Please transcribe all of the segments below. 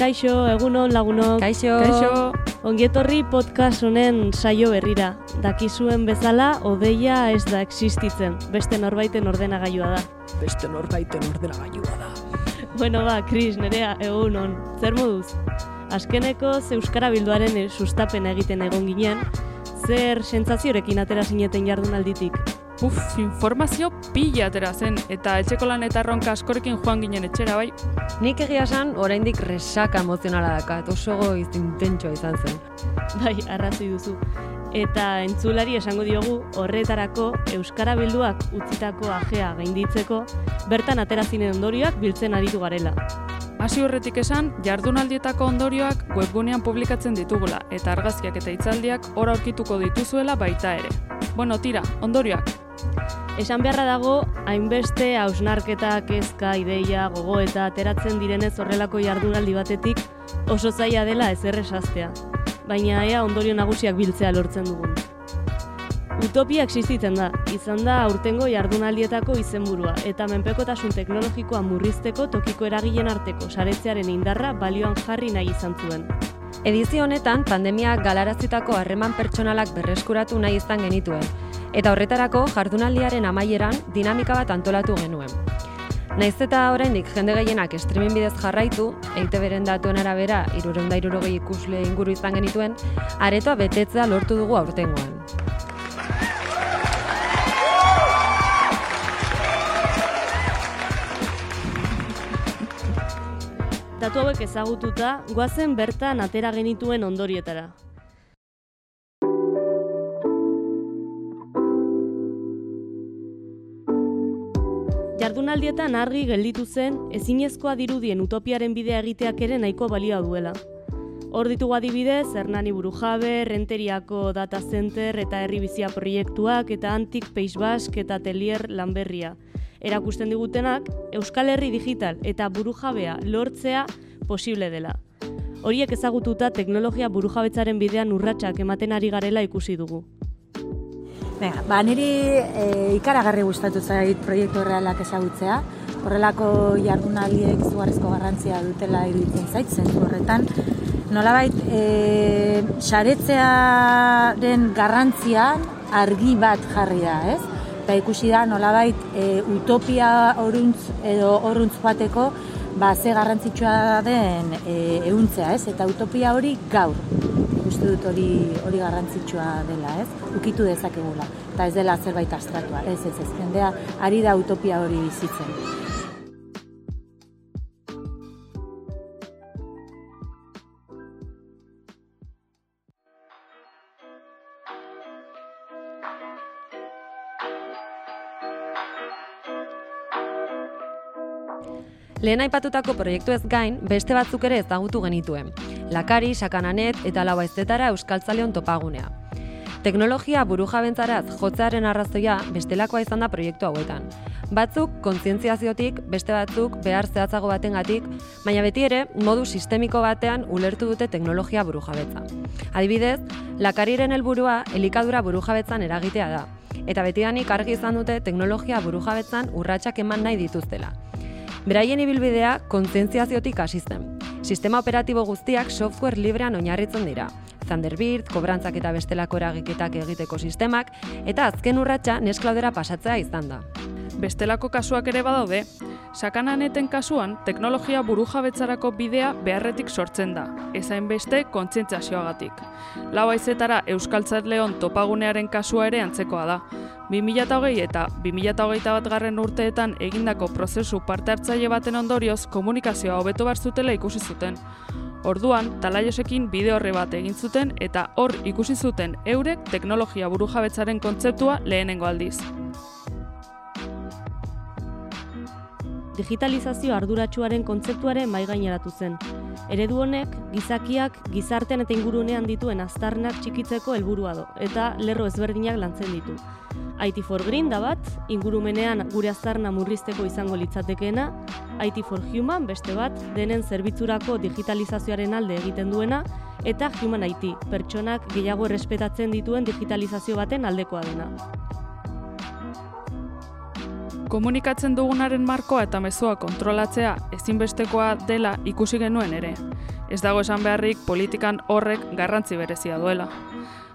Kaixo, egunon lagunok. Kaixo. Kaixo. Ongietorri podcast honen saio berrira. Dakizuen bezala, odeia ez da existitzen. Beste norbaiten ordenagailua da. Beste norbaiten ordenagailua da. Bueno ba, Kris, nerea, egunon. Zer moduz? Azkeneko Euskara Bilduaren sustapen egiten egon ginen, zer sentsaziorekin atera zineten jardunalditik? Uf, informazio pila atera zen, eta etxeko lan eta erronka askorekin joan ginen etxera bai. Nik egia esan, oraindik resaka emozionala dakat, oso goiz intentsoa izan zen. Bai, arrazoi duzu. Eta entzulari esango diogu horretarako Euskara Bilduak utzitako ajea gainditzeko bertan atera zinen ondorioak biltzen aritu garela. Hasi horretik esan, jardunaldietako ondorioak webgunean publikatzen ditugula, eta argazkiak eta hitzaldiak hor aurkituko dituzuela baita ere. Bueno, tira, ondorioak. Esan beharra dago, hainbeste hausnarketa, kezka, ideia, gogo eta ateratzen direnez horrelako jardunaldi batetik oso zaila dela ez erresaztea. Baina ea ondorio nagusiak biltzea lortzen dugun. Utopia existitzen da, izan da aurtengo jardunaldietako izenburua eta menpekotasun teknologikoa murrizteko tokiko eragilen arteko saretzearen indarra balioan jarri nahi izan zuen. Edizio honetan, pandemia galarazitako harreman pertsonalak berreskuratu nahi izan genituen, eta horretarako jardunaldiaren amaieran dinamika bat antolatu genuen. Naiz eta oraindik jende gehienak streaming bidez jarraitu, EITB-ren datuen arabera, irureunda irurogei ikusle inguru izan genituen, aretoa betetzea lortu dugu aurtengoan. Datu hauek ezagututa, goazen bertan atera genituen ondorietara. Jardunaldietan argi gelditu zen, ezinezkoa dirudien utopiaren bidea egiteak ere nahiko balioa duela. Hor ditugu adibidez, Hernani Burujabe, Renteriako Data Center eta Herribizia proiektuak eta Antik Peix Bask eta Telier Lanberria. Erakusten digutenak, Euskal Herri Digital eta Burujabea lortzea posible dela. Horiek ezagututa teknologia burujabetzaren bidean urratsak ematen ari garela ikusi dugu. Venga, ba, niri e, ikaragarri gustatu zait proiektu realak ezagutzea. Horrelako jardunaldiek izugarrizko garrantzia dutela iruditzen zait, zentzu horretan. Nolabait, e, saretzearen garrantzian argi bat jarri da, ez? Eta ikusi da, nolabait, e, utopia oruntz edo oruntz bateko, ba, ze garrantzitsua den e, ehuntzea, ez? Eta utopia hori gaur uste dut hori hori garrantzitsua dela, ez? Ukitu dezakegula. Eta ez dela zerbait astratua. Ez, ez, ez. Jendea ari da utopia hori bizitzen. Lehen aipatutako proiektu ez gain, beste batzuk ere ezagutu genituen. Lakari, Sakananet eta Lau Aizetara Euskaltzaleon topagunea. Teknologia burujabentzaraz jotzearen arrazoia bestelakoa izan da proiektu hauetan. Batzuk kontzientziaziotik, beste batzuk behar zehatzago batengatik, baina beti ere modu sistemiko batean ulertu dute teknologia burujabetza. Adibidez, lakariren helburua elikadura burujabetzan eragitea da, eta betidanik argi izan dute teknologia burujabetzan urratsak eman nahi dituztela. Beraien ibilbidea kontzientziaziotik hasi zen. Sistema operatibo guztiak software librean oinarritzen dira. Thunderbird, kobrantzak eta bestelako eragiketak egiteko sistemak, eta azken urratsa nesklaudera pasatzea izan da. Bestelako kasuak ere badaude, sakananeten kasuan teknologia burujabetzarako bidea beharretik sortzen da, ezain beste kontzientziazioagatik. Lau aizetara Euskaltzatleon topagunearen kasua ere antzekoa da. 2008 eta 2008 bat garren urteetan egindako prozesu parte hartzaile baten ondorioz komunikazioa hobeto bar zutela ikusi zuten. Orduan, talaiosekin bideo horre bat egin zuten eta hor ikusi zuten eurek teknologia burujabetzaren kontzeptua lehenengo aldiz. Digitalizazio arduratsuaren kontzeptuaren mai gaineratu zen. Eredu honek gizakiak gizartean eta ingurunean dituen aztarnak txikitzeko helburua do eta lerro ezberdinak lantzen ditu. IT for Green da bat, ingurumenean gure aztarna murrizteko izango litzatekeena, IT for Human beste bat, denen zerbitzurako digitalizazioaren alde egiten duena, eta Human IT, pertsonak gehiago errespetatzen dituen digitalizazio baten aldekoa dena. Komunikatzen dugunaren markoa eta mezua kontrolatzea ezinbestekoa dela ikusi genuen ere. Ez dago esan beharrik politikan horrek garrantzi berezia duela.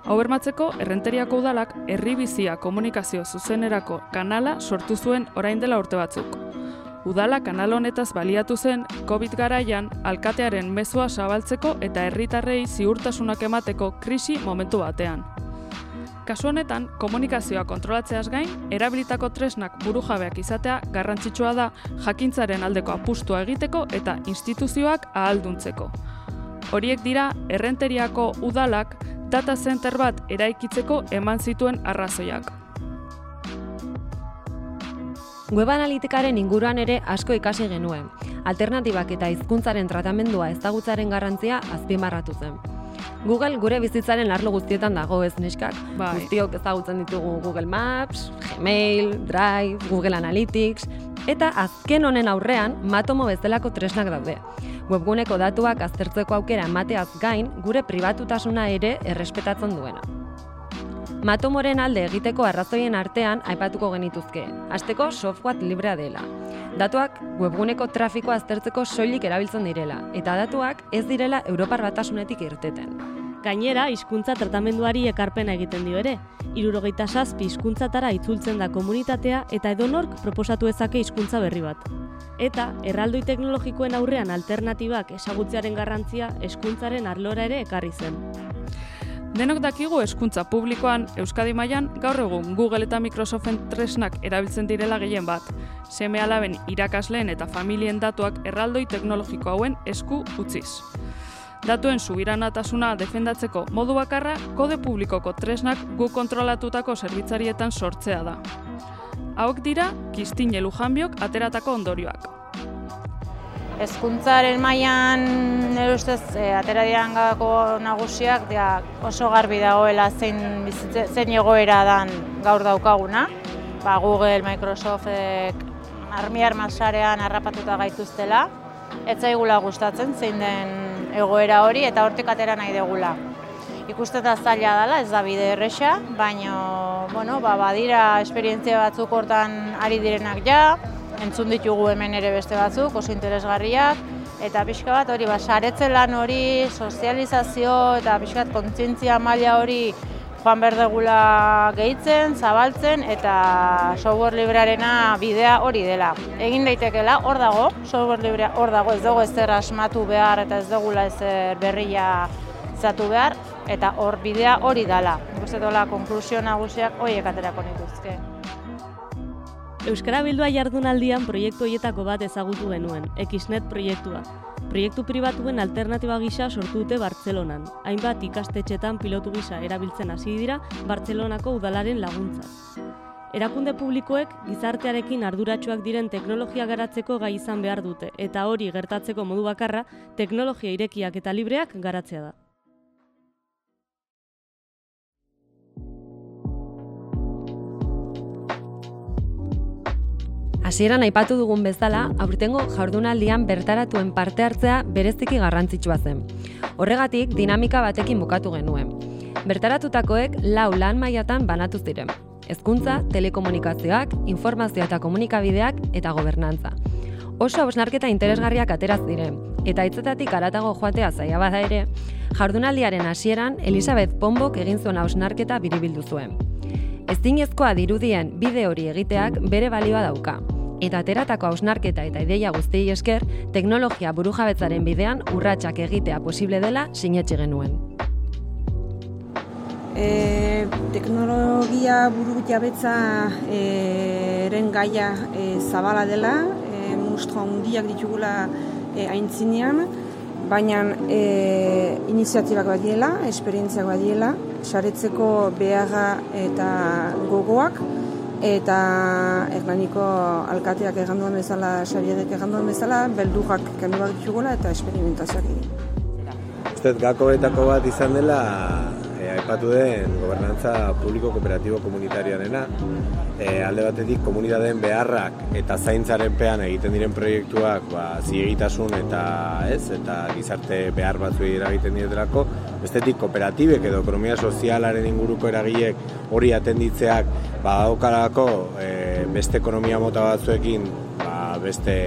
Hau bermatzeko, errenteriako udalak herribizia komunikazio zuzenerako kanala sortu zuen orain dela urte batzuk. Udala kanal honetaz baliatu zen COVID garaian alkatearen mezua zabaltzeko eta herritarrei ziurtasunak emateko krisi momentu batean. Kasu honetan, komunikazioa kontrolatzeaz gain, erabilitako tresnak burujabeak izatea garrantzitsua da jakintzaren aldeko apustua egiteko eta instituzioak ahalduntzeko. Horiek dira, errenteriako udalak data center bat eraikitzeko eman zituen arrazoiak. Web analitikaren inguruan ere asko ikasi genuen. Alternatibak eta hizkuntzaren tratamendua ezagutzaren garrantzia azpimarratu zen. Google gure bizitzaren arlo guztietan dago ez neskak. Bai. Guztiok ezagutzen ditugu Google Maps, Gmail, Drive, Google Analytics, eta azken honen aurrean matomo bezalako tresnak daude. Webguneko datuak aztertzeko aukera emateaz gain, gure pribatutasuna ere errespetatzen duena. Matomoren alde egiteko arrazoien artean aipatuko genituzke. Azteko software librea dela. Datuak webguneko trafikoa aztertzeko soilik erabiltzen direla, eta datuak ez direla Europar batasunetik irteten. Gainera, hizkuntza tratamenduari ekarpena egiten dio ere. Irurogeita sazpi hizkuntzatara itzultzen da komunitatea eta edonork proposatu ezake hizkuntza berri bat. Eta, erraldoi teknologikoen aurrean alternatibak esagutzearen garrantzia eskuntzaren arlora ere ekarri zen. Denok dakigu hezkuntza publikoan Euskadi mailan gaur egun Google eta Microsoften tresnak erabiltzen direla gehien bat. Seme alaben irakasleen eta familien datuak erraldoi teknologiko hauen esku utziz. Datuen subiranatasuna defendatzeko modu bakarra kode publikoko tresnak gu kontrolatutako zerbitzarietan sortzea da. Hauek dira, Kistin Lujanbiok ateratako ondorioak. Hezkuntzaren mailan nire ustez e, atera diran gako nagusiak dia, oso garbi dagoela zein, zein egoera dan gaur daukaguna. Ba, Google, Microsoft, armi armasarean harrapatuta gaituztela. Ez zaigula gustatzen zein den egoera hori eta hortik atera nahi degula. Ikusten da zaila dela, ez da bide erresa, baina bueno, ba, badira esperientzia batzuk hortan ari direnak ja, entzun ditugu hemen ere beste batzuk, oso interesgarriak, eta pixka bat hori, ba, saretzen lan hori, sozializazio eta pixka bat kontzientzia maila hori joan berdegula gehitzen, zabaltzen, eta software librearena bidea hori dela. Egin daitekela, hor dago, software librea hor dago, ez dugu ezer asmatu behar eta ez dugula ezer berria zatu behar, eta hor bidea hori dela. Guzti dola, konklusio nagusiak horiek aterako nituzke. Euskara Bildua jardunaldian proiektu hoietako bat ezagutu genuen, Xnet proiektua. Proiektu pribatuen alternatiba gisa sortu dute Bartzelonan. Hainbat ikastetxetan pilotu gisa erabiltzen hasi dira Bartzelonako udalaren laguntza. Erakunde publikoek gizartearekin arduratsuak diren teknologia garatzeko gai izan behar dute, eta hori gertatzeko modu bakarra teknologia irekiak eta libreak garatzea da. Hasieran aipatu dugun bezala, aurtengo jardunaldian bertaratuen parte hartzea bereziki garrantzitsua zen. Horregatik, dinamika batekin bukatu genuen. Bertaratutakoek lau lan mailatan banatu ziren. Hezkuntza, telekomunikazioak, informazio eta komunikabideak eta gobernantza. Oso hausnarketa interesgarriak ateraz diren, eta hitzetatik aratago joatea zaila bada ere, jardunaldiaren hasieran Elizabeth Pombok egin zuen hausnarketa biribildu zuen. Ezinezkoa dirudien bide hori egiteak bere balioa dauka, eta ateratako hausnarketa eta ideia guztiei esker, teknologia burujabetzaren bidean urratsak egitea posible dela sinetxe genuen. E, teknologia buru jabetza e, eren gaia e, zabala dela, e, mustro handiak ditugula e, aintzinean, baina e, iniziatibak badiela, esperientziak badiela, saretzeko beharra eta gogoak, eta Hernaniko alkateak eganduen bezala, sariedek eganduen bezala, beldurrak kendu bat ditugula eta esperimentazioak egin. Uztet gakoetako bat izan dela aipatu den gobernantza publiko kooperatibo komunitarioarena. E, alde batetik komunitateen beharrak eta zaintzaren pean egiten diren proiektuak ba, ziegitasun eta ez eta gizarte behar batzuei eragiten dietelako bestetik kooperatibek edo ekonomia sozialaren inguruko eragileek hori atenditzeak badaukarako e, beste ekonomia mota batzuekin ba, beste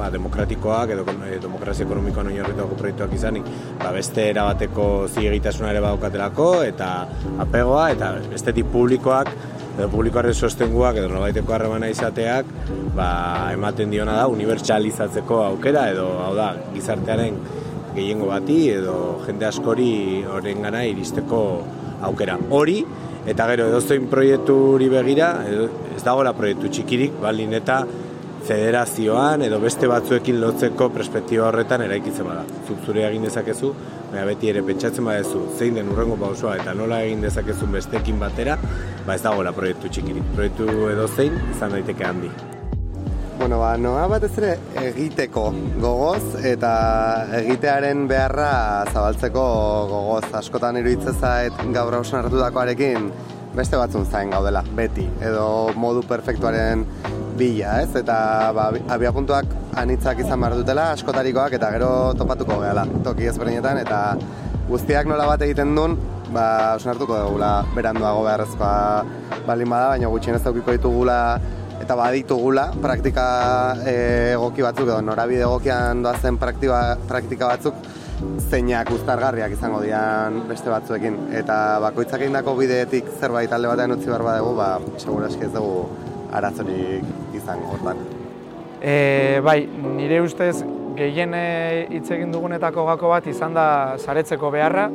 ba, demokratikoak edo e, demokrazia ekonomikoan oinarrituako proiektuak izanik ba, beste erabateko zilegitasuna ere badaukatelako eta apegoa eta bestetik publikoak edo publikoaren sostenguak edo nobaiteko harremana izateak ba, ematen diona da unibertsalizatzeko aukera edo hau da gizartearen gehiengo bati edo jende askori horren gana iristeko aukera. Hori, eta gero edozein proiekturi begira, ez dagoela proiektu txikirik, balin eta federazioan edo beste batzuekin lotzeko perspektiba horretan eraikitzen bada. Zuk zure egin dezakezu, baina beti ere pentsatzen badezu zein den urrengo pausoa eta nola egin dezakezun bestekin batera, ba ez dagoela proiektu txikirik. Proiektu edo zein izan daiteke handi. Bueno, ba, noa batez ere egiteko gogoz eta egitearen beharra zabaltzeko gogoz. Askotan iruditzen zait gaur hausen hartutakoarekin beste batzun zain gaudela, beti, edo modu perfektuaren bila, ez? Eta ba, abiapuntuak anitzak izan behar dutela, askotarikoak eta gero topatuko gehala, toki ezberdinetan, eta guztiak nola bat egiten duen, ba, hartuko dugula beranduago beharrezkoa balin bada, baina gutxien ez daukiko ditugula eta baditugula praktika e, egoki batzuk edo norabide egokian doazen praktika, praktika batzuk zeinak uztargarriak izango dian beste batzuekin eta bakoitzak egindako bideetik zerbait alde batean utzi behar badegu ba segurazki ez dugu aratzorik izango hortan. E, bai, nire ustez gehien e, hitz egin dugunetako gako bat izan da saretzeko beharra.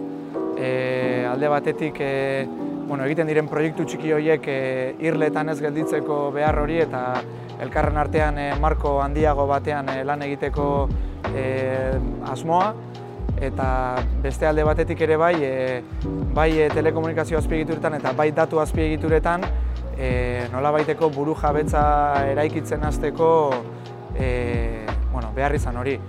E, alde batetik e, bueno, egiten diren proiektu txiki horiek e, irletan ez gelditzeko behar hori eta elkarren artean e, marko handiago batean e, lan egiteko e, asmoa eta beste alde batetik ere bai, e, bai e, telekomunikazio azpiegituretan eta bai datu azpiegituretan e, nola baiteko buru jabetza eraikitzen hasteko e, bueno, behar izan hori.